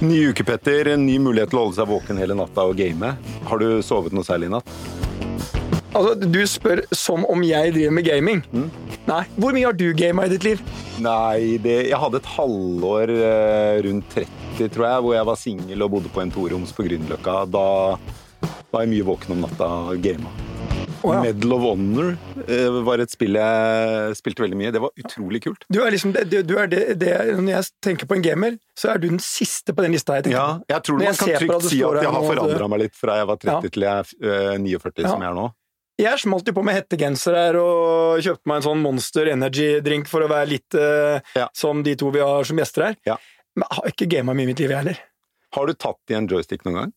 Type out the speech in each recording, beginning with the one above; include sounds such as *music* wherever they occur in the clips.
Ny uke, Petter. En ny mulighet til å holde seg våken hele natta og game. Har du sovet noe særlig i natt? Altså, Du spør som om jeg driver med gaming. Mm. Nei. Hvor mye har du gama i ditt liv? Nei, det, jeg hadde et halvår eh, rundt 30, tror jeg, hvor jeg var singel og bodde på en toroms på Grünerløkka. Da var jeg mye våken om natta og gama. Å, ja. Medal of Honor uh, var et spill jeg spilte veldig mye. Det var utrolig kult. Du er liksom, du, du er det, det, Når jeg tenker på en gamer, så er du den siste på den lista jeg tenker Ja, jeg tror man kan trygt si at jeg har forandra meg litt fra jeg var 30 Ja. til jeg er uh, 49, Ja. som jeg er nå. Jeg smalt jo på med hettegenser her og kjøpte meg en sånn Monster Energy-drink for å være litt uh, Ja. som de to vi har som gjester her. Ja. Men jeg har ikke gama mye i mitt liv, jeg heller. Har du tatt i en joystick noen gang?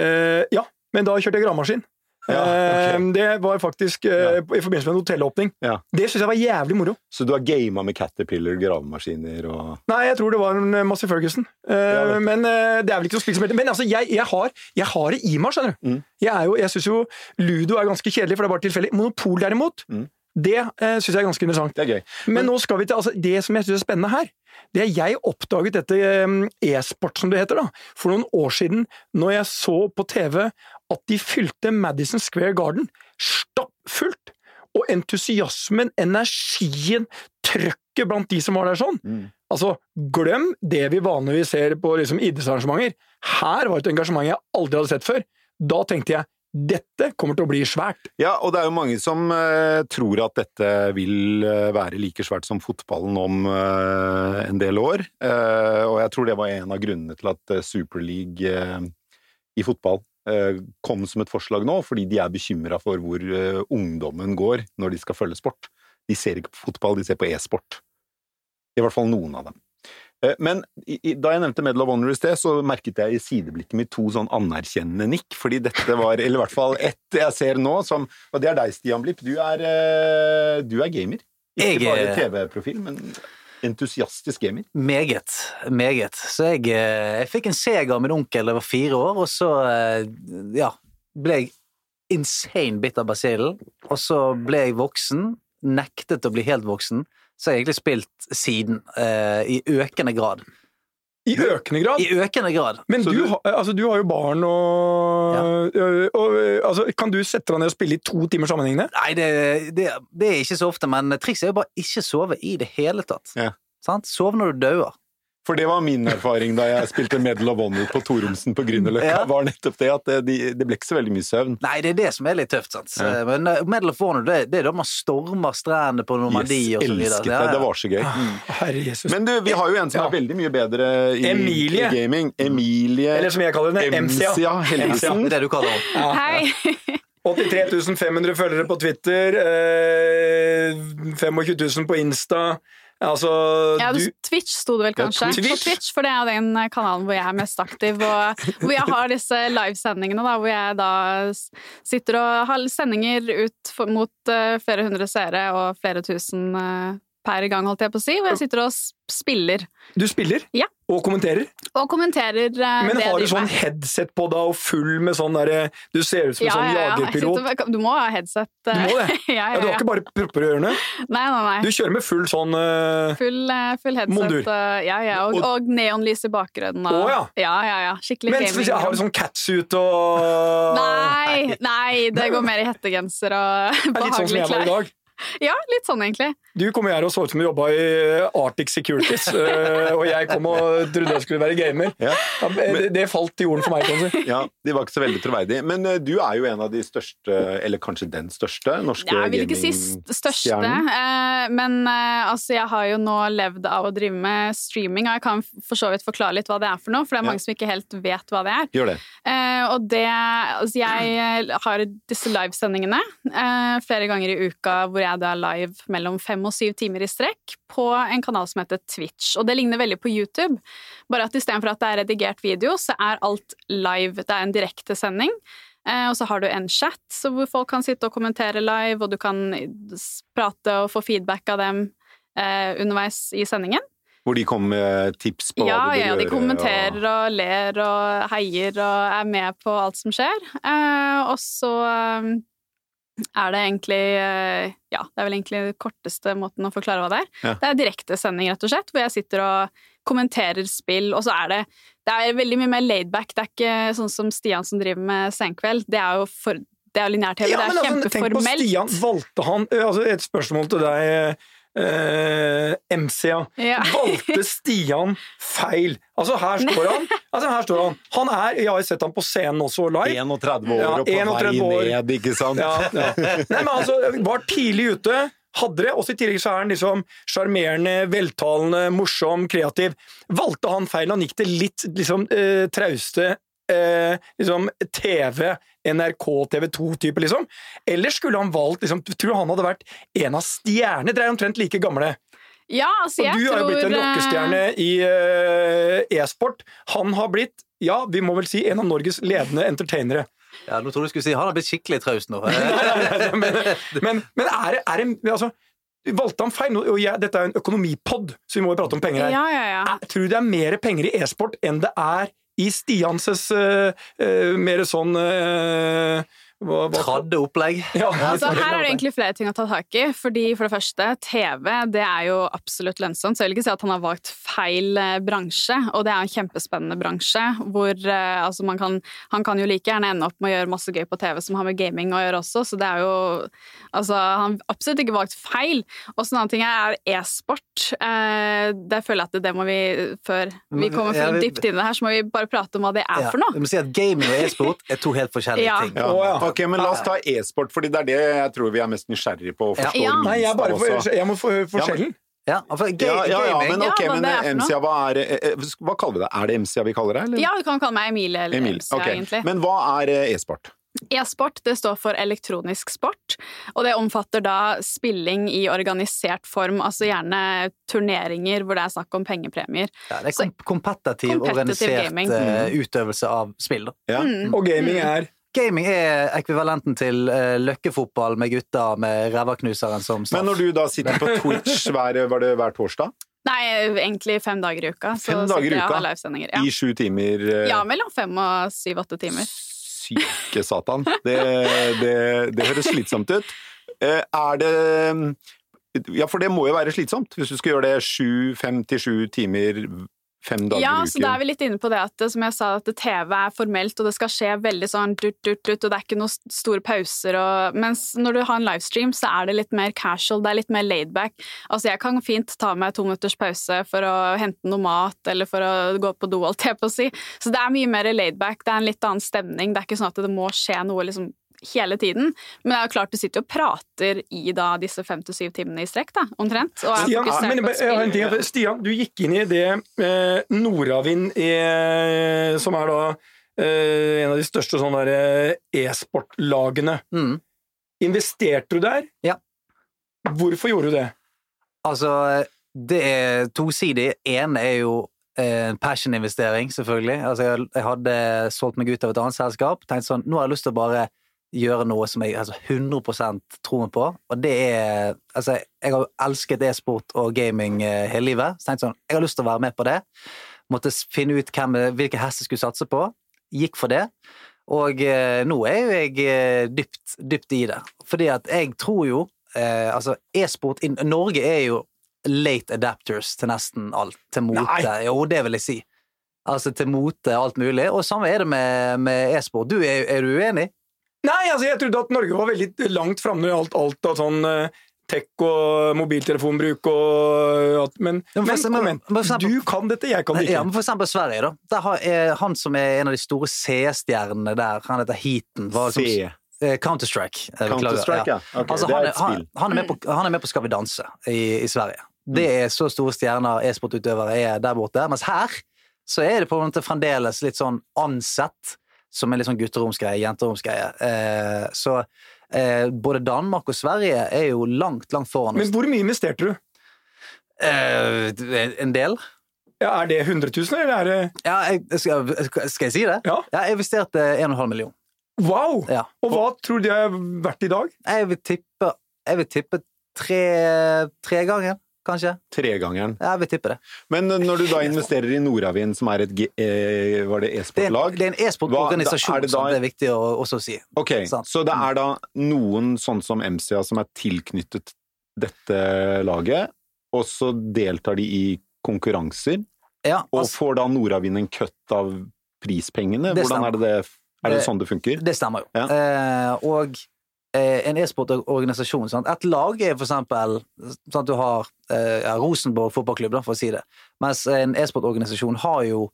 Uh, ja, men da kjørte jeg gravemaskin. Ja, ok. Eh, det var faktisk ja. i forbindelse med en hotellåpning. Ja. Det syns jeg var jævlig moro. Så du har gama med Caterpillar, gravemaskiner og Nei, jeg tror det var en eh, Massey Ferguson. Eh, Ja, men eh, det er vel ikke noe spill som heter Men altså, jeg, jeg, har, jeg har det i meg, skjønner du. Mm. Jeg, jo- jeg syns jo Ludo er ganske kjedelig, for det er bare tilfeldig. Monopol, derimot, Mm. det uh, syns jeg er ganske interessant. Det er gøy. Men nå skal vi til altså, Det som jeg syns er spennende her, det er jeg oppdaget dette eh, e-sport, som det heter, da, for noen år siden, når jeg så på TV at de fylte Madison Square Garden stappfullt. Og entusiasmen, energien, trøkket blant de som var der sånn. Mm. Altså, glem det vi vanligvis ser på liksom, idrettsarrangementer. Her var et engasjement jeg aldri hadde sett før. Da tenkte jeg dette kommer til å bli svært. Ja, og det er jo mange som uh, tror at dette vil uh, være like svært som fotballen om uh, en del år. Og jeg tror det var en av grunnene til at Super League i fotball kom som et forslag nå, fordi de er bekymra for hvor eh, ungdommen går når de skal følge sport. De ser ikke på fotball, de ser på e-sport. I hvert fall noen av dem. Eh, Men da jeg nevnte Medal of Honor i sted, så merket jeg i sideblikket mitt to sånn anerkjennende nikk, fordi dette var, eller i hvert fall ett jeg ser nå, som Og det er deg, Stian Blipp. Du er, eh, du er gamer. Ikke bare TV-profil, men entusiastisk gamer. Meget. Meget. Så jeg, eh, jeg fikk en Sega av min onkel da jeg var fire år, og så eh, ja, ble jeg insane bitt av basillen. Og så ble jeg voksen, nektet å bli helt voksen, så har jeg egentlig spilt siden, eh, i økende grad. I økende grad. I økende grad. Men du, du- har- altså, du har jo barn og, ja. og og altså, Kan du sette deg ned og spille i to timer sammenhengende? Nei, det, det, det er ikke så ofte, men trikset er jo bare ikke sove i det hele tatt. Ja. Sant? Sove når du dauer. For det var min erfaring da jeg spilte Medal of Honor på Toromsen på Grünerløkka, Ja. var nettopp det at det, de- det ble ikke så veldig mye søvn. Nei, det er det som er litt tøft, sant. Ja. Men uh, Medal of Honor, det, det er da man stormer strendene på Normandie og så videre. elsket Ja, det. Det var så gøy. Herre Jesus. Men du, vi har jo en som Ja. er veldig mye bedre i, Emilie. i gaming. Emilie Eller som jeg kaller henne, MC. Emsia Helgesen. Det er det du kaller henne. Ja. Hei! *laughs* 83 500 følgere på Twitter, eh, 25 000 på Insta. Altså, Ja, du Twitch sto det vel kanskje? Twitch. På Twitch, For det er jo den eh, kanalen hvor jeg er mest aktiv, og hvor jeg har disse livesendingene, da, hvor jeg da sitter og har sendinger ut mot eh, flere hundre seere og flere tusen eh, per gang, holdt jeg på å si, hvor jeg sitter og spiller Du spiller Ja. og kommenterer, og kommenterer eh, men det har du sånn headset på da og full med sånn derre Du ser ut som en sånn ja, jagerpilot. sitter- Du må ha headset. Uh, Du må det? *laughs* ja, Ja, ja, du har ikke bare propper i ørene? Nei, nei, nei. Du kjører med full sånn uh, Full, eh, full headset. Mondur. eh, ja, ja, og, Og- og neonlys i bakgrunnen. Og, Å, ja. ja, ja, ja. Skikkelig Mens hvis jeg har du sånn catsuit og Nei, nei, det går mer i hettegenser og *laughs* Det er litt sånn som jeg var i klær. dag. *laughs* Ja, litt sånn egentlig. Du kom her og så ut som du jobba i Arctic Securities, eh, og jeg kom og trodde jeg skulle være gamer. Ja. Ja, det, det falt til jorden for meg, kan du si. Ja, de var ikke så veldig troverdige. Men eh, du er jo en av de største, eller kanskje den største, norske Jeg vil ikke si største, eh, men eh, altså, jeg har jo nå levd av å drive med streaming, og jeg kan for så vidt forklare litt hva det er for noe, for det er Ja. mange som ikke helt vet hva det er. Gjør det. Eh, og det Altså, jeg eh, har disse livesendingene eh, flere ganger i uka hvor jeg da er live mellom fem og syv timer i strekk på en kanal som heter Twitch. Og det ligner veldig på YouTube, bare at istedenfor at det er redigert video, så er alt live. Det er en direktesending. Eh, og så har du en chat så hvor folk kan sitte og kommentere live, og du kan prate og få feedback av dem eh, underveis i sendingen. Hvor de kommer med tips på Ja, hva du bør ja, de gjøre. kommenterer og ler og heier og er med på alt som skjer. Eh, og så er det egentlig eh, Ja, det er vel egentlig den korteste måten å forklare hva det er. Ja. Det er direktesending, rett og slett, hvor jeg sitter og kommenterer spill, og så er det Det er veldig mye mer laidback. Det er ikke sånn som Stian som driver med Senkveld. Det er jo for det er lineær-TV. Ja, det er altså, tenk på kjempeformelt. Stian. Valgte han altså Et spørsmål til deg, eh, MCA. Ja. Valgte Stian feil? Altså, her står han. Altså, her står han. Han er Jeg har sett han på scenen også live. 31 år Ja, og på 31 år. vei ned, ikke sant? Ja, ja. Nei, men altså, var tidlig ute. Hadde det, også I tillegg så er han liksom sjarmerende, veltalende, morsom, kreativ. Valgte han feil? Han gikk til litt liksom eh, trauste eh, liksom TV, NRK, TV 2-type, liksom? Eller skulle han valgt liksom, Tror du han hadde vært en av stjernene? Dere er omtrent like gamle. Ja, altså, Og tror... du har jo blitt en eh, rockestjerne i eh, e-sport. Han har blitt, ja, vi må vel si, en av Norges ledende entertainere. Ja, nå trodde du skulle si han har blitt skikkelig traust nå. *laughs* men, men, men er det, er det altså, Valgte han feil? Og jeg, dette er en økonomipod, så vi må jo prate om penger her. Ja, ja, ja. Jeg Tror det er mer penger i e-sport enn det er i Stianses uh, mer sånn eh, hva, hva- Tradde opplegg. Ja, Altså, her er det egentlig flere ting å ta tak i. fordi For det første, TV det er jo absolutt lønnsomt. Så jeg vil ikke si at han har valgt feil eh, bransje. Og det er en kjempespennende bransje. hvor eh, altså man kan, Han kan jo like gjerne ende opp med å gjøre masse gøy på TV som har med gaming å gjøre også. Så det er jo altså, Han har absolutt ikke valgt feil. Og så en annen ting er e-sport. Eh, det føler jeg at det må vi Før vi kommer for dypt inn i det her, så må vi bare prate om hva det er Ja, for noe. Du må si at Gaming og e-sport er to helt forskjellige Ja. ting. Ja. Ok, men La oss ta e-sport, fordi det er det jeg tror vi er mest nysgjerrige på. å Ja. forstå Ja. Nei, jeg, bare får, jeg må få høre forskjellen. Ja, for Ja, ja, ja, men ok, Ja, men det er? MCA, hva er eh, eh, Hva kaller vi det? Er det MCA vi kaller det? Eller? Ja, du kan kalle meg Emilie eller Emil. MCA, okay. egentlig. Men hva er eh, e-sport? E-sport det står for elektronisk sport, og det omfatter da spilling i organisert form, altså gjerne turneringer hvor det er snakk om pengepremier. Ja, det er kompetitiv, Competitive organisert gaming. eh, utøvelse av spill. Da. Ja. Mm. Og gaming er Gaming er ekvivalenten til uh, løkkefotball med gutter med rævaknuseren som straff. Men når du da sitter på Twitch hver, var det hver torsdag Nei, egentlig fem dager i uka. Så Fem dager i uka? Ja. i sju timer Uh... ja, mellom fem og syv-åtte timer. Syke satan. Det, det, det høres slitsomt ut. Uh, Er det Ja, for det må jo være slitsomt, hvis du skal gjøre det sju, fem til sju timer fem dager Ja, i så da er vi litt inne på det at som jeg sa, at TV er formelt, og det skal skje veldig sånn dutt, dutt, dutt, og det er ikke noen store pauser. Og, mens når du har en livestream, så er det litt mer casual, det er litt mer laidback. Altså, jeg kan fint ta meg to minutters pause for å hente noe mat, eller for å gå på do, alt jeg på å si. Så det er mye mer laidback, det er en litt annen stemning. Det er ikke sånn at det må skje noe liksom hele tiden. Men det er jo klart du sitter og prater i da disse fem til syv timene i strekk, da, omtrent. Og er Stian, men, ting, Stian, du gikk inn i det eh, Nordavind, eh, som er da eh, en av de største sånne der, eh, e-sportlagene. Mm. Investerte du der? Ja. Hvorfor gjorde du det? Altså, det er tosidig. Én er jo en passion-investering, selvfølgelig. Altså, jeg, hadde solgt meg ut av et annet selskap. Tenkte sånn, nå har jeg lyst til å bare gjøre noe som jeg altså 100 tror meg på. Og det er Altså, jeg har elsket e-sport og gaming eh, hele livet. Så tenkte sånn, jeg har lyst til å være med på det. Måtte finne ut hvem, hvilke hester jeg skulle satse på. Gikk for det. Og eh, nå er jo jeg eh, dypt, dypt i det. Fordi at jeg tror jo eh, Altså, e-sport i Norge er jo late adapters til nesten alt. Til mote. Jo, det vil jeg si. Altså til mote, alt mulig. Og samme er det med, med e-sport. Du, er, er du uenig? Nei, altså jeg trodde at Norge var veldig langt framme i alt, alt av sånn eh, tech og mobiltelefonbruk og at, Men, Ja, men eksempel- men eksempel- du kan dette, jeg kan det ikke. Ja, men for eksempel Sverige, da. Der har, er han som er en av de store C-stjernene der, han heter Heaton. C. eh, Counter-Strike. eh, Counter-Strike, ja. okay, Altså, han, er han, han, er med på, han er med på Skal vi danse i, i Sverige. Det Mm. er så store stjerner e-sportutøvere er der borte. Mens her så er det på en måte fremdeles litt sånn ansett som er litt sånn gutteromsgreie, jenteromsgreie. Eh, så eh, både Danmark og Sverige er jo langt, langt foran oss. Men hvor mye investerte du? Eh, en del. Ja, Er det 100 000, eller er det Ja, jeg, skal, skal jeg si det? Ja. Jeg investerte 1,5 million. Wow! Ja. Og hva tror du det er verdt i dag? Jeg vil tippe, jeg vil tippe tre, tre ganger, kanskje. Tregangeren. Jeg vil tippe det. Men når du da investerer i Nordavind, som er et eh, Var det e-sportlag? det er en e-sportorganisasjon, da- som det er viktig å også si. Ok, sånn. så det er da noen sånn som MCA som er tilknyttet dette laget, og så deltar de i konkurranser. Ja, Og altså, får da Nordavind en kutt av prispengene? Hvordan er det det Er det sånn det funker? det stemmer jo. Ja. Eh, og en e-sportorganisasjon? Et lag er for eksempel sånn at du har eh, ja, Rosenborg fotballklubb, for å si det. Mens en e-sportorganisasjon har jo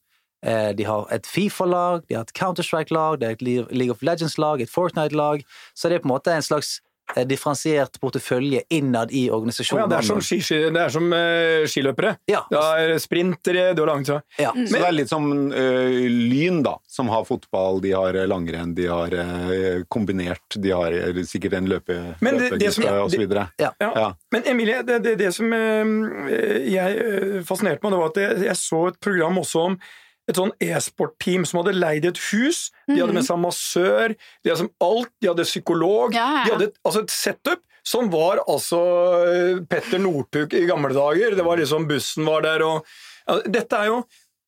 eh, de har et Fifa-lag, de har et Counter-Strike-lag, det er et League of Legends-lag, et Fortnite-lag. Så det er på en måte en slags eh, differensiert portefølje innad i organisasjonen. organisasjonen. ja, det er som, ski, ski- det er som uh, skiløpere. Ja, Det er sprintere, du har langt ja. Så det er litt som uh, Lyn, da, som har fotball, de har eh, langrenn, de har uh, kombinert, de har sikkert en løpe, Men det- det løpegruppe og så videre. Ja. Ja. Ja. Men Emilie, det, det, det som eh, jeg eh, fascinerte meg, det var at jeg, jeg så et program også om et sånn e-sport-team som hadde leid et hus. De hadde med seg massør, de hadde som alt, de hadde psykolog. Ja, ja. De hadde et, altså et setup som var altså Petter Northug i gamle dager. Det var liksom Bussen var der og ja, Dette er jo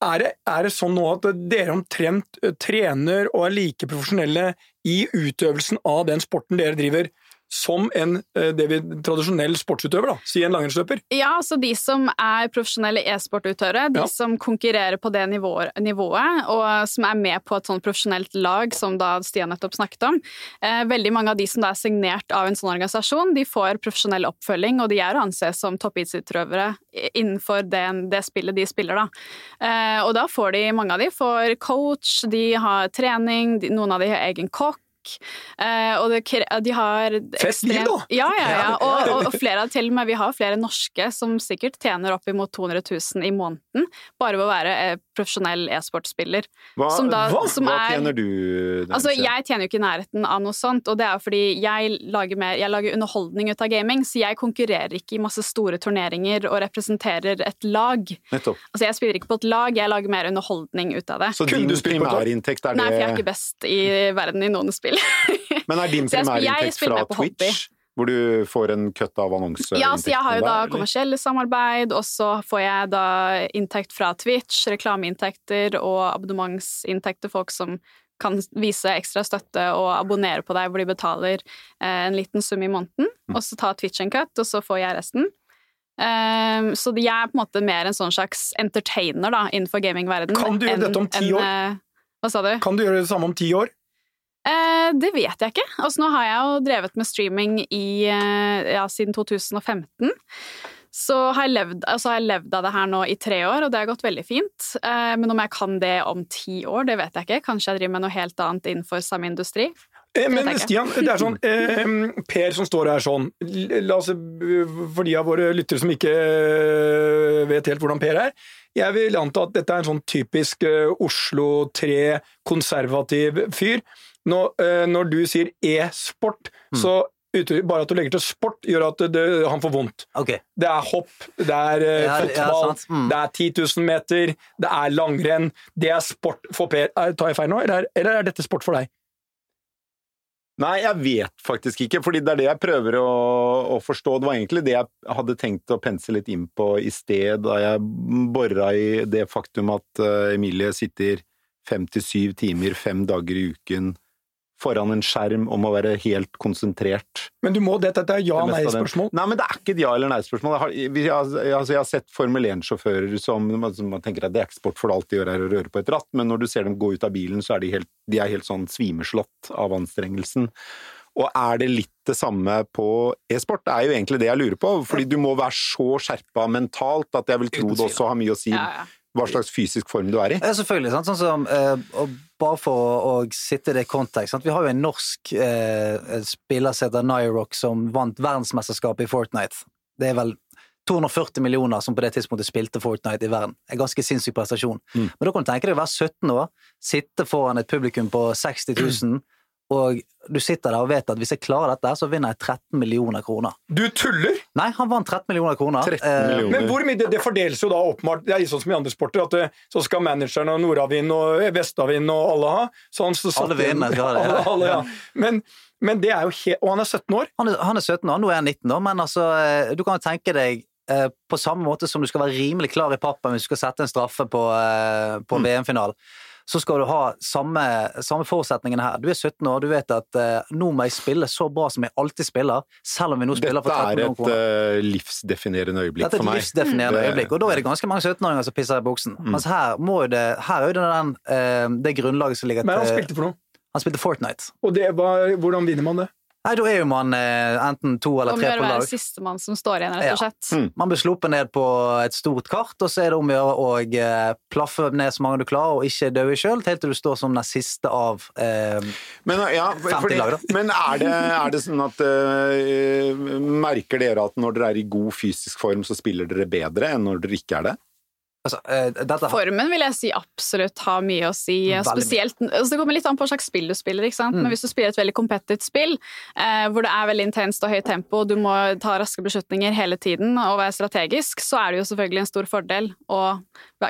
er det, er det sånn nå at dere omtrent eh, trener og er like profesjonelle i utøvelsen av den sporten dere driver, som en eh, det vi, tradisjonell sportsutøver, da, si en langrennsløper? Ja, så de som er profesjonelle e-sportutøvere, de Ja. som konkurrerer på det nivået, nivået, og som er med på et sånn profesjonelt lag, som da Stian nettopp snakket om, eh, veldig mange av de som da er signert av en sånn organisasjon, de får profesjonell oppfølging, og de er å anse som toppidrettsutøvere innenfor det, det spillet de spiller, da. Eh, og da får de, mange av de får coach, de har trening, de, noen av de har egen kokk, Eh, og det, de har Festliv da! Ja, ja, ja. Og, og, og flere av til og med, vi har flere norske som sikkert tjener opp imot 200 000 i måneden bare ved å være eh, profesjonell e-sportspiller. Hva, Som da- hva, som hva er- tjener du? Altså, jeg tjener jo ikke i nærheten av noe sånt, og det er jo fordi jeg lager, mer, jeg lager underholdning ut av gaming, så jeg konkurrerer ikke i masse store turneringer og representerer et lag. Nettopp. Altså, jeg spiller ikke på et lag, jeg lager mer underholdning ut av det. Så din primærinntekt er Nei, for jeg er ikke best i verden i noen spill. *laughs* Men er din primærinntekt fra. Twitch? Hvor du får en kutt av annonseinntektene Ja, så jeg har jo da der, eller? kommersielle samarbeid, og så får jeg da inntekt fra Twitch, reklameinntekter og abonnementsinntekter, folk som kan vise ekstra støtte og abonnere på deg, hvor de betaler eh, en liten sum i måneden, Mm. og så tar Twitch en cut, og så får jeg resten. Um, så jeg er på en måte mer en sånn slags entertainer da, innenfor gamingverdenen. Kan du gjøre dette om ti år? En, uh, Hva sa du? Kan du gjøre det samme om ti år? Eh, det vet jeg ikke. Altså, nå har jeg jo drevet med streaming i, eh, ja, siden 2015. Så har, jeg levd, altså har jeg levd av det her nå i tre år, og det har gått veldig fint. Eh, men om jeg kan det om ti år, det vet jeg ikke. Kanskje jeg driver med noe helt annet innenfor samme industri. Eh, Men. Stian, det er sånn *laughs* eh, Per som står her sånn La oss, For de av våre lyttere som ikke eh, vet helt hvordan Per er Jeg vil anta at dette er en sånn typisk Oslo 3 konservativ fyr. Når, eh, når du sier e-sport, Mm. så bare at du legger til sport, gjør at det, han får vondt. Okay. Det er hopp, det er eh, Ja, fotball, ja, Mm. det er 10 000 meter, det er langrenn. Det er sport for Per. Er- Tar jeg feil nå, eller er, eller er dette sport for deg? Nei, jeg vet faktisk ikke, fordi det er det jeg prøver å, å forstå. Det var egentlig det jeg hadde tenkt å pense litt inn på i sted, da jeg bora i det faktum at eh, Emilie sitter fem til syv timer fem dager i uken foran en skjerm og må være helt konsentrert. Men du må, dette er Det meste av det. ja-nei-spørsmål. Nei, men det er ikke et ja- eller nei-spørsmål. Jeg, altså, jeg har sett Formel 1-sjåfører som, som man tenker at det er ikke sport, for alt de gjør er å røre på et ratt, men når du ser dem gå ut av bilen, så er de helt, de er helt sånn svimeslått av anstrengelsen. Og er det litt det samme på e-sport? Det er jo egentlig det jeg lurer på, fordi du må være så skjerpa mentalt at jeg vil tro det også har mye å si Ja, ja. Hva slags fysisk form du er i. Ja, selvfølgelig. Sant? Sånn som, eh, bare for å, sitte i det kontekst sant? Vi har jo en norsk eh, spiller som heter Nyrock, som vant verdensmesterskapet i Fortnite. Det er vel 240 millioner som på det tidspunktet spilte Fortnite i verden. En ganske sinnssyk prestasjon. Mm. Men da kan du tenke deg å være 17 år, sitte foran et publikum på 60 000, og du sitter der og vet at hvis jeg klarer dette, så vinner jeg 13 millioner kroner. Du tuller! Nei, han vant 13 millioner kroner. 13 Eh, millioner. Men hvor mye, det, det fordeles jo da åpenbart Det er sånn som i andre sporter, at det, så skal manageren og Nordavind og Vestavind og alle ha. Så han, så Alle vinner, skal *laughs* det, ja. Alle, alle, ja. Men, men det er jo helt Og han er 17 år! Han er, han er 17 år, nå er han 19 år, men altså, eh, du kan jo tenke deg eh, på samme måte som du skal være rimelig klar i pappen hvis du skal sette en straffe på, eh, på VM-finalen, så skal du ha samme, samme forutsetningene her. Du er 17 år, du vet at eh, nå må jeg spille så bra som jeg alltid spiller, selv om vi nå spiller for Dette 13 er millioner et kroner. eh, livsdefinerende øyeblikk Dette er et meg. livsdefinerende øyeblikk, og da er det ganske mange 17-åringer som pisser i buksen. Mens her, må jo det, her er jo det den, eh, det grunnlaget som ligger til Men han spilte for noe? Han spilte Fortnite. Og det var, hvordan vinner man det? Nei, da er jo man eh, enten to eller Om å tre gjøre på å være lag. sistemann som står igjen, rett og slett. Man blir sluppet ned på et stort kart, og så er det om å gjøre å eh, plaffe ned så mange du klarer, og ikke dø sjøl, helt til du står som den siste av eh, Men, ja, 50 fordi, lag, da. men er, det, er det sånn at eh, Merker dere at når dere er i god fysisk form, så spiller dere bedre enn når dere ikke er det? Altså, eh, har Formen vil jeg si absolutt har mye å si. Spesielt, altså Det kommer litt an på hva slags spill du spiller. ikke sant? Mm. Men Hvis du spiller et veldig competitive spill, eh, hvor det er veldig intenst og høyt tempo, og du må ta raske beslutninger hele tiden og være strategisk, så er det jo selvfølgelig en stor fordel å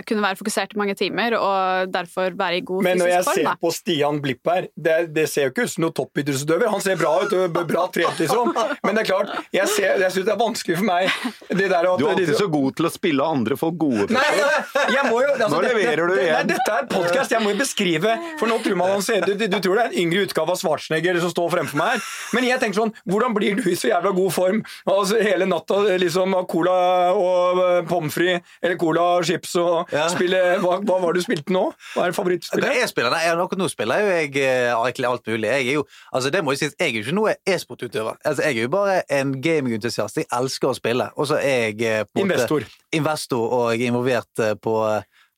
kunne være fokusert i mange timer og derfor være i god fysisk form. Men når jeg form. ser da. på Stian Blipp her, det, det ser jo ikke ut som noen toppidrettsutøver. Han ser bra ut, bra trent, liksom. Men det er klart, jeg, ser- jeg syns det er vanskelig for meg det der at Du er alltid så god til å spille andre folk gode. Nei, nei, jeg må jo altså, Nå det- leverer du det, igjen. Nei, dette er podkast, jeg må jo beskrive For nå tror man han ser du, du, du tror det er en yngre utgave av Schwarzenegger som står fremfor meg her. Men jeg tenker sånn, hvordan blir du i så jævla god form altså, hele natta liksom av cola og uh, pommes frites eller cola og chips og Ja. spille hva, hva var det du spilte nå? Hva er favorittspillet? jeg spiller? Nei, akkurat nå spiller jeg jo egentlig alt mulig. Jeg er jo, altså det må jeg si, jeg er jo ikke noe e-sportutøver. Altså, jeg er jo bare en gamingentusiast. Jeg elsker å spille. Og så er jeg eh, måte Investor. investor og er involvert eh, på,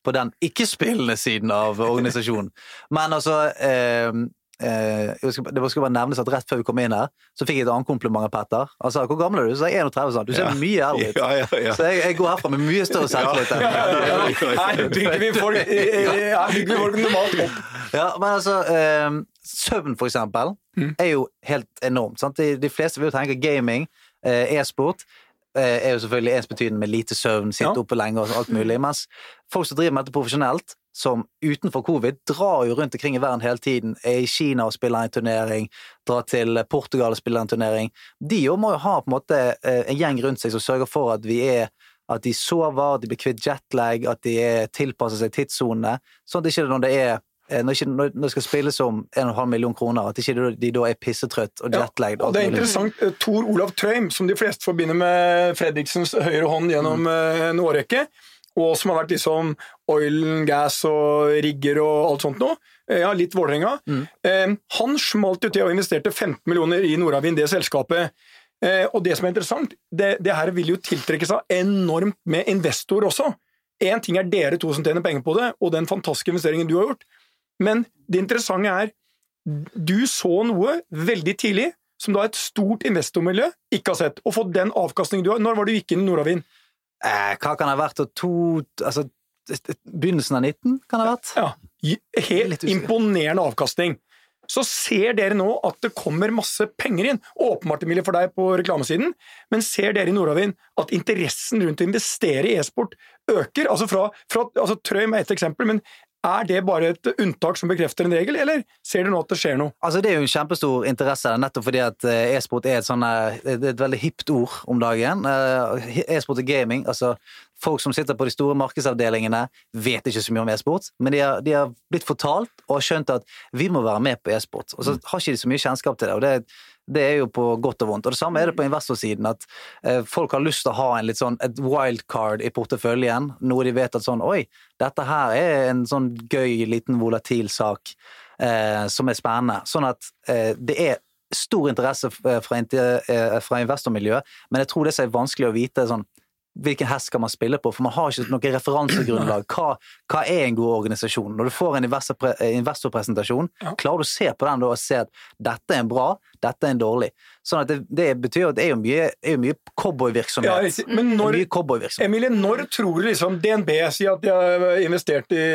på den ikke-spillende siden av organisasjonen. Men altså eh, eh, skal, Det skal bare nevnes at rett før vi kom inn her, så fikk jeg et annet kompliment av Petter. Han sa 'hvor gammel er du?' Så sa jeg 31. Sånn. Du ser Ja. mye eldre ut. Ja, ja, ja. Så jeg, jeg går herfra med mye større selvtillit. Her bygger vi folk, *laughs* eh, vi folk normalt opp. Ja, men altså eh, Søvn, for eksempel, er jo helt enormt. Sant? De, de fleste vil jo tenke gaming, eh, e-sport. eh, Er jo selvfølgelig ensbetydende med lite søvn, sitte Ja. oppe lenge og alt mulig. Mens folk som driver med dette profesjonelt, som utenfor covid drar jo rundt omkring i verden hele tiden. Er i Kina og spiller en turnering, drar til Portugal og spiller en turnering. De jo må jo ha på en måte eh, en gjeng rundt seg som sørger for at vi er at de sover, de blir kvitt jetlag, at de er tilpasser seg tidssonene. Sånn at ikke når det er eh, når, ikke, når det skal spilles om 1,5 million kroner, at ikke de, de da er pissetrøtt og Ja, jetlagd. Og det er interessant. eh, Tor Olav Trøim, som de fleste forbinder med Fredriksens høyre hånd gjennom mm. en årrekke, og som har vært liksom oil and gas og rigger og alt sånt noe. eh, Ja, litt Vålerenga. Eh, Han smalt jo til og investerte 15 millioner i Nordavind, det selskapet. Eh, Og det som er interessant, det, det her vil jo tiltrekke seg enormt med investor også. Én ting er dere to som tjener penger på det, og den fantastiske investeringen du har gjort. Men det interessante er du så noe veldig tidlig som da et stort investormiljø ikke har sett, og fått den avkastningen du har. Når var det du gikk inn i Nordavind? Eh, hva kan det ha vært? To Altså, begynnelsen av 19 kan det ha vært? Ja, Helt imponerende avkastning. Så ser dere nå at det kommer masse penger inn. Åpenbart Emilie, for deg på reklamesiden, men ser dere i Nordavind at interessen rundt å investere i e-sport øker? Altså fra, fra altså Trøim er ett eksempel, men er det bare et unntak som bekrefter en regel, eller ser du nå at det skjer noe? Altså, det er jo en kjempestor interesse, nettopp fordi at eh, e-sport er et, sånn, eh, er et veldig hipt ord om dagen. Eh, E-sport og gaming, altså folk som sitter på de store markedsavdelingene, vet ikke så mye om e-sport, men de har, de har blitt fortalt og har skjønt at vi må være med på e-sport. Og så har ikke de så mye kjennskap til det. og det det er jo på godt og vondt. Og Det samme er det på investorsiden. At eh, folk har lyst til å ha en litt sånn, et wildcard i porteføljen. Noe de vet at sånn Oi, dette her er en sånn gøy, liten volatil sak eh, som er spennende. Sånn at eh, det er stor interesse fra, eh, fra investormiljøet, men jeg tror det som er vanskelig å vite sånn Hvilken hest skal man spille på? For man har ikke noe referansegrunnlag. Hva, hva er en god organisasjon? Når du får en eh, investorpresentasjon, klarer du å se på den og se at dette er en bra, dette er en dårlig. Sånn at det, det betyr at det er jo mye, er jo mye cowboyvirksomhet. Ja, Men når, mye cowboyvirksomhet. Emilie, når tror du liksom DNB sier at de har investert i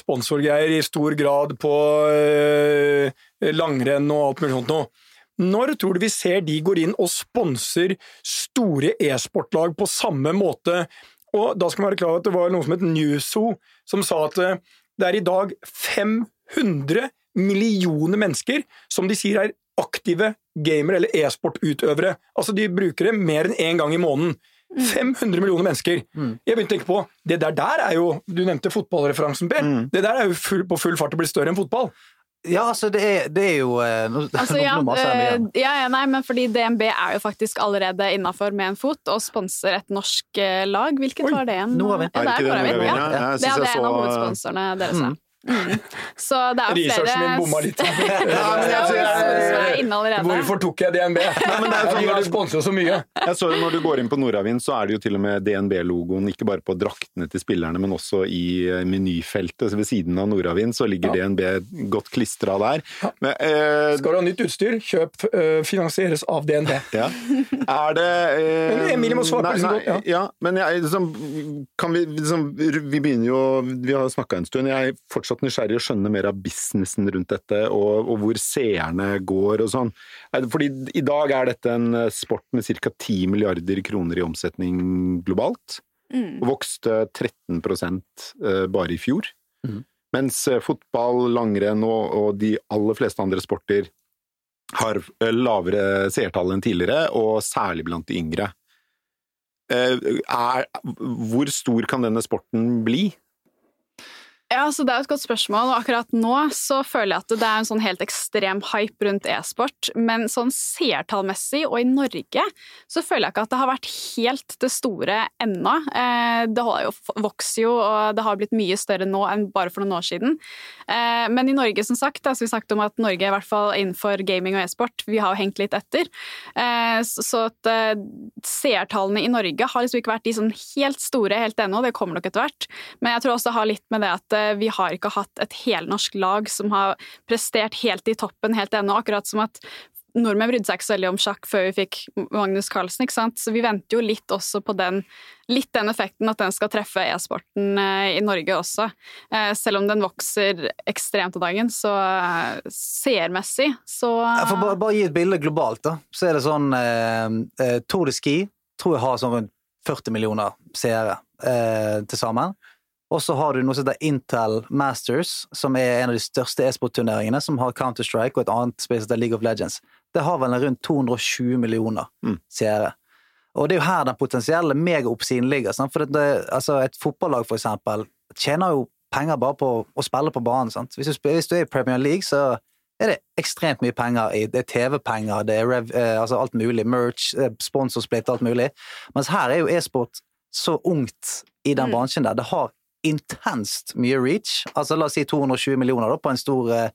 sponsorgreier i stor grad på øh, langrenn og alt mulig sånt noe? Når tror du vi ser de går inn og sponser store e-sportlag på samme måte? Og da skal man være klar over at det var noe som het Newso, som sa at eh, det er i dag 500 millioner mennesker som de sier er aktive gamere eller e-sportutøvere. Altså de bruker det mer enn én gang i måneden. 500 millioner mennesker. Mm. Jeg begynte å tenke på, Det der der er jo Du nevnte fotballreferansen, Per. Mm. Det der er jo full, på full fart å bli større enn fotball. Ja, altså, det er, det er jo eh, nå, *laughs* Altså, ja, eh, ja, ja, nei, men fordi DNB er jo faktisk allerede innafor med en fot og sponser et norsk eh, lag. Hvilket Oi, var det igjen? Nordvind. Ja, Er det ikke det er? Ja. Ja, Det er en av så- hovedsponsorene deres. ja. Mm. Så det er flere Researchen min bomma litt. *laughs* Ja, det. Hvorfor tok jeg DNB? Nei, men det er *laughs* sånn De sponser så mye. Jeg så jo Når du går inn på Nordavind, så er det jo til og med DNB-logoen ikke bare på draktene til spillerne, men også i eh, menyfeltet. Så ved siden av Nordavind så ligger Ja. DNB godt klistra der. Men, eh, Skal du ha nytt utstyr, kjøp øh, finansieres av DNB. *laughs* Ja. Er det eh, Men Emilie må svare på nei, liksom nei, godt, ja. Men jeg, liksom, kan vi liksom Vi begynner jo Vi har snakka en stund. Jeg er fortsatt nysgjerrig å skjønne mer av businessen rundt dette, og, og hvor seerne går og sånn. Er Fordi i dag er dette en eh, sport med ca. 10 milliarder kroner i omsetning globalt. Mm. Og vokste 13 eh, bare i fjor. Mm. Mens eh, fotball, langrenn og, og de aller fleste andre sporter har eh, lavere seertall enn tidligere, og særlig blant de yngre. Eh, Er, hvor stor kan denne sporten bli? Ja, så Det er et godt spørsmål, og akkurat nå så føler jeg at det er en sånn helt ekstrem hype rundt e-sport, men sånn seertallmessig og i Norge så føler jeg ikke at det har vært helt det store ennå. Eh, Det jo, vokser jo, og det har blitt mye større nå enn bare for noen år siden. Eh, Men i Norge, som sagt, altså vi snakket om at Norge, i hvert fall innenfor gaming og e-sport, vi har jo hengt litt etter. Eh, Så at seertallene i Norge har liksom ikke vært de sånn helt store helt ennå, det kommer nok etter hvert. Men jeg tror også det har litt med det at vi har ikke hatt et helnorsk lag som har prestert helt i toppen helt ennå, akkurat som at Nordmenn brydde seg ikke så veldig om sjakk før vi fikk Magnus Carlsen, ikke sant? så vi venter jo litt også på den, litt den effekten at den skal treffe e-sporten eh, i Norge også. Eh, Selv om den vokser ekstremt om dagen, så eh, seermessig så Jeg får bare, bare gi et bilde globalt, da. Så er det sånn eh, eh, Tour de Ski tror jeg har sånn rundt 40 millioner seere eh, til sammen. Og så har du noe som heter Intel Masters, som er en av de største e-sport-turneringene, som har Counter-Strike og et annet spill som heter League of Legends. Det har vel rundt 220 millioner Mm. seere. Og det er jo her den potensielle megaoppsiden ligger. Sant? For det, altså et fotballag, for eksempel, tjener jo penger bare på å spille på banen. Sant? Hvis, du, hvis du er i Premier League, så er det ekstremt mye penger i Det er TV-penger, det er rev, eh, altså alt mulig, merch, eh, sponsorsplit, alt mulig. Mens her er jo e-sport så ungt i den Mm. bransjen der. Det har intenst mye reach. Altså la oss si 220 millioner da, på en stor, eh,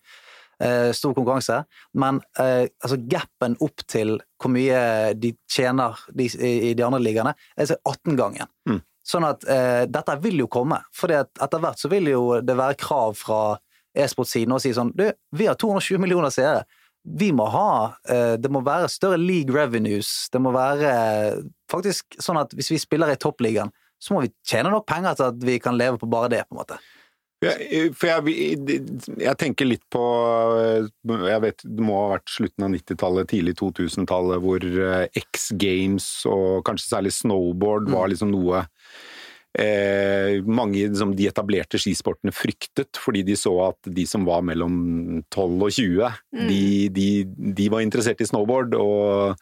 eh, stor konkurranse. Men eh, altså gapen opp til hvor mye de tjener de, i, de andre ligaene, er 18-gangen. Mm. Sånn at eh, dette vil jo komme. For etter hvert så vil jo det være krav fra e-sportsiden å si sånn Du, vi har 220 millioner seere. Vi må ha eh, Det må være større league revenues. Det må være faktisk sånn at hvis vi spiller i toppligaen, så må vi tjene nok penger til at vi kan leve på bare det, på en måte. Jeg, for jeg, jeg tenker litt på Jeg vet det må ha vært slutten av 90-tallet, tidlig 2000-tallet, hvor eh, X Games og kanskje særlig snowboard var liksom noe eh, mange liksom, de etablerte skisportene fryktet, fordi de så at de som var mellom 12 og 20, de, de, de var interessert i snowboard. og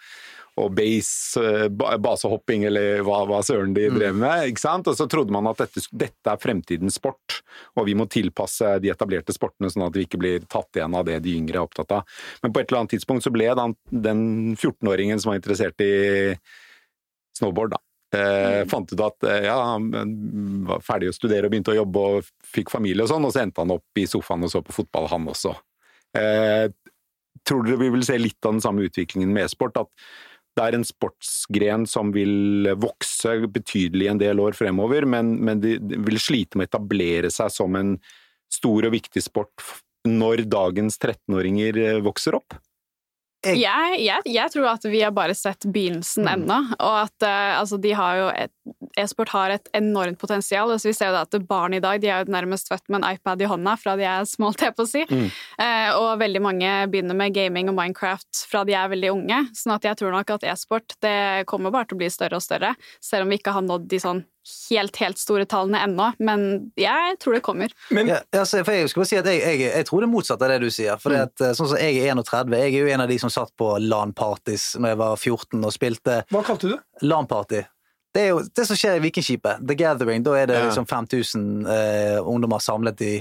og base, eh, basehopping eller hva, hva søren de drev med. ikke sant? Og så trodde man at dette, dette er fremtidens sport, og vi må tilpasse de etablerte sportene sånn at vi ikke blir tatt igjen av det de yngre er opptatt av. Men på et eller annet tidspunkt så ble den, den 14-åringen som var interessert i snowboard, da. Eh, fant ut at eh, ja, han var ferdig å studere og begynte å jobbe og fikk familie og sånn, og så endte han opp i sofaen og så på fotball, han også. Eh, tror dere vi vil se litt av den samme utviklingen med e-sport? At det er en sportsgren som vil vokse betydelig en del år fremover, men, men de, vil slite med å etablere seg som en stor og viktig sport når dagens 13-åringer eh, vokser opp? Jeg- Jeg, jeg, tror at vi har bare sett begynnelsen ennå, og at uh, altså, de har jo E-sport har et enormt potensial. Altså, vi ser jo at barn i dag de er jo nærmest født med en iPad i hånda fra de er små, *laughs* holdt jeg på å si. Mm. Uh, og veldig mange begynner med gaming og Minecraft fra de er veldig unge. sånn at jeg tror nok at e-sport det kommer bare til å bli større og større, selv om vi ikke har nådd de sånn helt, helt store tallene ennå. Men jeg tror det kommer. Men Ja, altså, for jeg skal bare si at jeg, jeg, jeg tror det motsatte motsatt av det du sier. For mm. eh, sånn som jeg er 31, jeg er jo en av de som satt på LAN-parties når jeg var 14 og spilte hva kalte du det? LAN-party. Det er jo det som skjer i Vikingskipet. The Gathering. Da er det Ja. liksom 5000 eh, ungdommer samlet i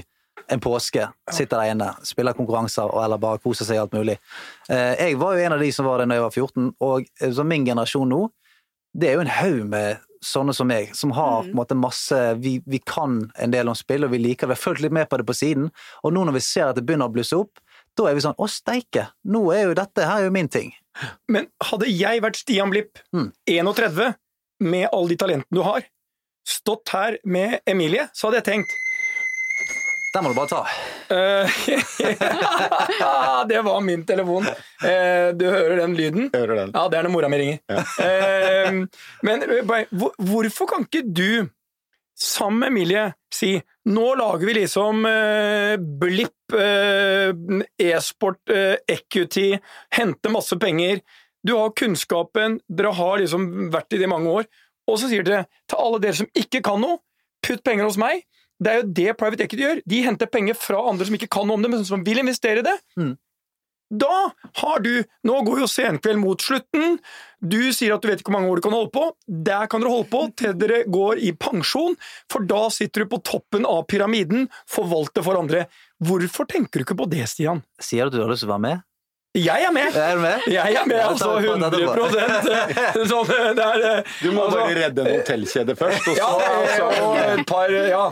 en påske. Sitter der inne, spiller konkurranser og- eller bare koser seg i alt mulig. Eh, jeg var jo en av de som var det når jeg var 14, og eh, så min generasjon nå, det er jo en haug med sånne som meg, som har på en måte masse vi, vi kan en del om spill, og vi liker Vi har fulgt litt med på det på siden, og nå når vi ser at det begynner å blusse opp, da er vi sånn Å, steike! Nå er jo dette her er jo min ting. Men hadde jeg vært Stian Blipp, Mm. 31, med alle de talentene du har, stått her med Emilie, så hadde jeg tenkt Den må du bare ta. Eh, *laughs* Det var min telefon. Eh, Du hører den lyden? Hører den. Ja, det er når mora mi ringer. Ja. Men eh, hvor- hvorfor kan ikke du, sammen med Emilie, si nå lager vi liksom Blipp, e-sport, equity, hente masse penger. Du har kunnskapen, dere har liksom vært i det i mange år. Og så sier dere til alle dere som ikke kan noe, putt penger hos meg. Det er jo det private equity gjør. De henter penger fra andre som ikke kan noe om det, men som vil investere i det. Mm. Da har du Nå går jo Senkveld mot slutten. Du sier at du vet ikke hvor mange år du kan holde på. Der kan dere holde på til dere går i pensjon, for da sitter du på toppen av pyramiden, forvalter for andre. Hvorfor tenker du ikke på det, Stian? Sier du at du har lyst til å være med? Jeg er med! Er med? Jeg er med, altså. ta det på, ta det på. 100 sånn, det er, eh, Du må altså, bare redde en hotellkjede først, og ja, så, eh, og et par, ja.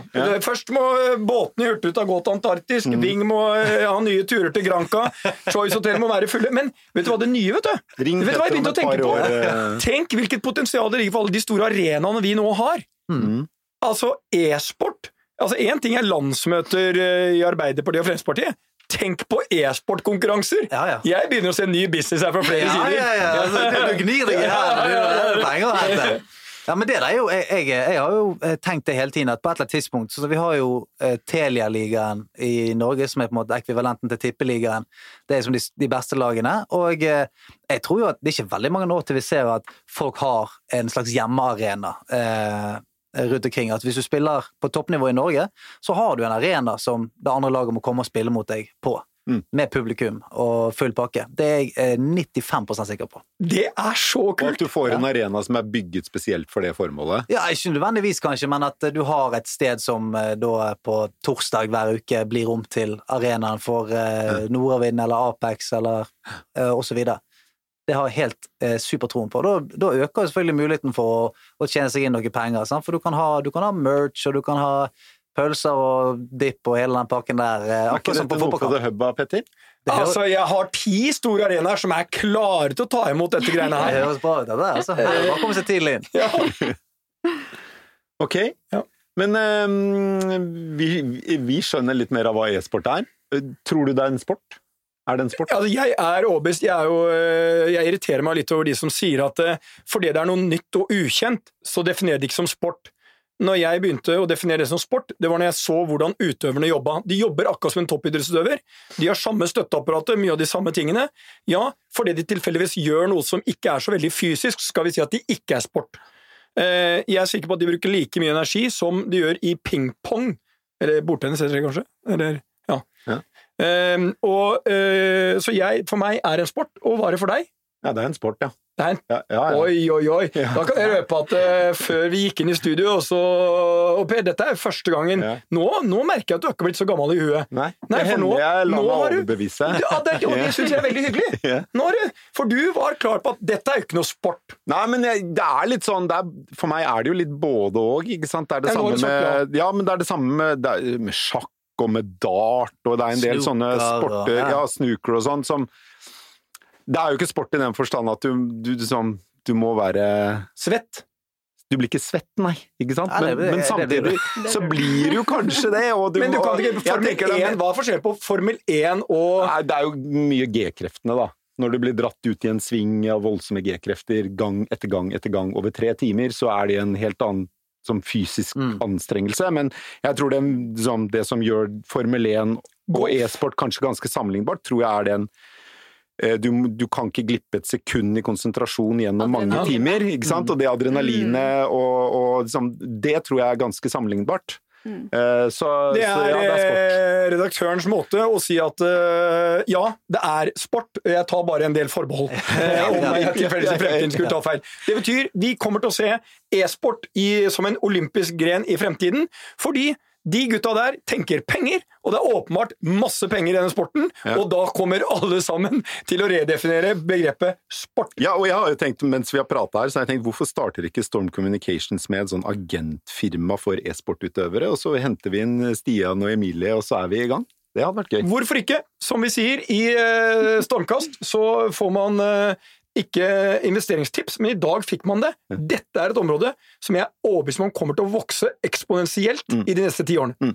Først må eh, båtene i Hurtigruta gå til Antarktis, Mm. Ving må eh, ha nye turer til Granca, Choice Hotel må være fulle. Men vet du hva det nye, vet du? Ring vet du hva jeg begynte å tenke på? år, eh. Tenk hvilket potensial det ligger for alle de store arenaene vi nå har. Mm. Altså e-sport. Altså Én ting er landsmøter eh, i Arbeiderpartiet og Fremskrittspartiet. Tenk på e-sportkonkurranser! Ja, ja. Jeg begynner å se ny business her fra flere Ja, sider. ja, ja. Altså, du, du gnir deg i penger. Ja, men det er jo, jeg, jeg, jeg har jo eh, tenkt det hele tiden, at på et eller annet tidspunkt så Vi har jo eh, Telia-ligaen i Norge, som er på en måte ekvivalenten til Tippeligaen. Det er som de, de beste lagene. Og eh, jeg tror jo at det er ikke veldig mange år til vi ser at folk har en slags hjemmearena. Eh, rundt omkring, at Hvis du spiller på toppnivå i Norge, så har du en arena som det andre laget må komme og spille mot deg på. Mm. Med publikum og full pakke. Det er jeg eh, 95% sikker på. Det er så kult! Og at du får en arena som er bygget spesielt for det formålet. Ja, Ikke nødvendigvis, kanskje, men at eh, du har et sted som eh, da på torsdag hver uke blir om til arenaen for eh, Nordavind eller Apex eller eh, og så videre. Det har jeg helt eh, supertroen på. Da, da øker selvfølgelig muligheten for å, å tjene seg inn noen penger. Sant? For du kan, ha, du kan ha merch, og du kan ha pølser og dipp og hele den pakken der. Eh, Er ikke akkurat som dette på noe på fotballkamp. The Hubba, Petter? Det Altså, Jeg har ti store arenaer som er klare til å ta imot dette *laughs* greiene her. det høres bra ut, dette. Altså. Det er Bare komme seg tidlig inn. *laughs* Ja. *laughs* Ok. Ja. Men um, vi, vi skjønner litt mer av hva e-sport er. Eh, Tror du det er en sport? Er det en sport? Altså, jeg er overbevist. Jeg, er jo, øh, jeg irriterer meg litt over de som sier at øh, fordi det er noe nytt og ukjent, så definerer de ikke som sport. Når jeg begynte å definere det som sport, det var når jeg så hvordan utøverne jobba. De jobber akkurat som en toppidrettsutøver. De har samme støtteapparatet, mye av de samme tingene. Ja, fordi de tilfeldigvis gjør noe som ikke er så veldig fysisk, skal vi si at de ikke er sport. Eh, Jeg er sikker på at de bruker like mye energi som de gjør i pingpong. Eller bordtennis, heter det kanskje? Eller. Eh, og, eh, så jeg, for meg er det en sport, og hva er det for deg? Ja, det er en sport, ja. Det er en ja, ja, ja. Oi, oi, oi! Da kan jeg røpe at uh, før vi gikk inn i studio, også, Og Per, dette er første gangen. Nå, nå merker jeg at du ikke har blitt så gammel i huet. Nei, Nei, for nå- jeg lar meg overbevise. du- Ja, det, og det syns jeg er veldig hyggelig. *laughs* Ja. Nå for du var klar på at dette er jo ikke noe sport. Nei, men jeg, det er litt sånn er, For meg er det jo litt både og, ikke sant? Det er det samme med Ja, men det er det samme med, det er, med sjakk og med dart, og det er en del Snooker, sånne sporter, ja. ja, snooker og sånn, som Det er jo ikke sport i den forstand at du, du, liksom, du må være Svett. Du blir ikke svett, nei, ikke sant? Nei, Men, det- men det samtidig det. så blir jo kanskje det, og du Men du må kan ikke Formel 1, med- hva er forskjellen på Formel 1 og Nei, det er jo mye G-kreftene, da. Når du blir dratt ut i en sving av voldsomme G-krefter gang etter gang etter gang over tre timer, så er det en helt annen som fysisk Mm. anstrengelse. Men jeg tror det, som, det som gjør Formel 1 og e-sport kanskje ganske sammenlignbart, tror jeg er den eh, du, du kan ikke glippe et sekund i konsentrasjon gjennom mange timer. ikke sant? Og det adrenalinet og, og liksom, Det tror jeg er ganske sammenlignbart. Eh, Så, Det så er, ja, det er sport. eh, redaktørens måte å si at eh, ja, det er sport. Jeg tar bare en del forbehold. *laughs* eh, om jeg i i fremtiden skulle ta feil. Det betyr vi kommer til å se e-sport som en olympisk gren i fremtiden, fordi de gutta der tenker penger, og det er åpenbart masse penger i denne sporten, og da kommer alle sammen til å redefinere begrepet sport. Ja, og jeg har jo tenkt, mens vi har prata her, så har jeg tenkt hvorfor starter ikke Storm Communications med et sånn agentfirma for e-sportutøvere, og så henter vi inn Stian og Emilie, og så er vi i gang? Det hadde vært gøy. Hvorfor ikke? Som vi sier i eh, Stormkast, så får man eh, ikke investeringstips, men i dag fikk man det. Dette er et område som jeg er overbevist om kommer til å vokse eksponentielt i de neste ti årene.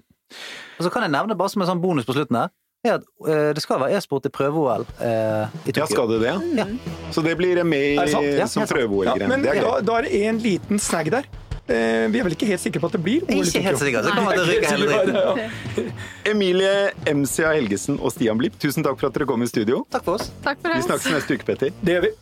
Og så kan jeg nevne bare som en sånn bonus på slutten her, er at eh, det skal være e-sport i prøve-OL eh, i Ja, skal det det? Ja. Så det blir med det i, Ja, som helt sant. Ja, men det er da, da er det en liten snag der. Eh, vi er vel ikke helt sikre på at det blir OL i Ikke helt. Kan rykke ja. Emilie MCA Helgesen og Stian Blipp, tusen takk for at dere kom i studio. Takk for oss. Takk for Vi snakkes neste uke, Petter. Det gjør vi.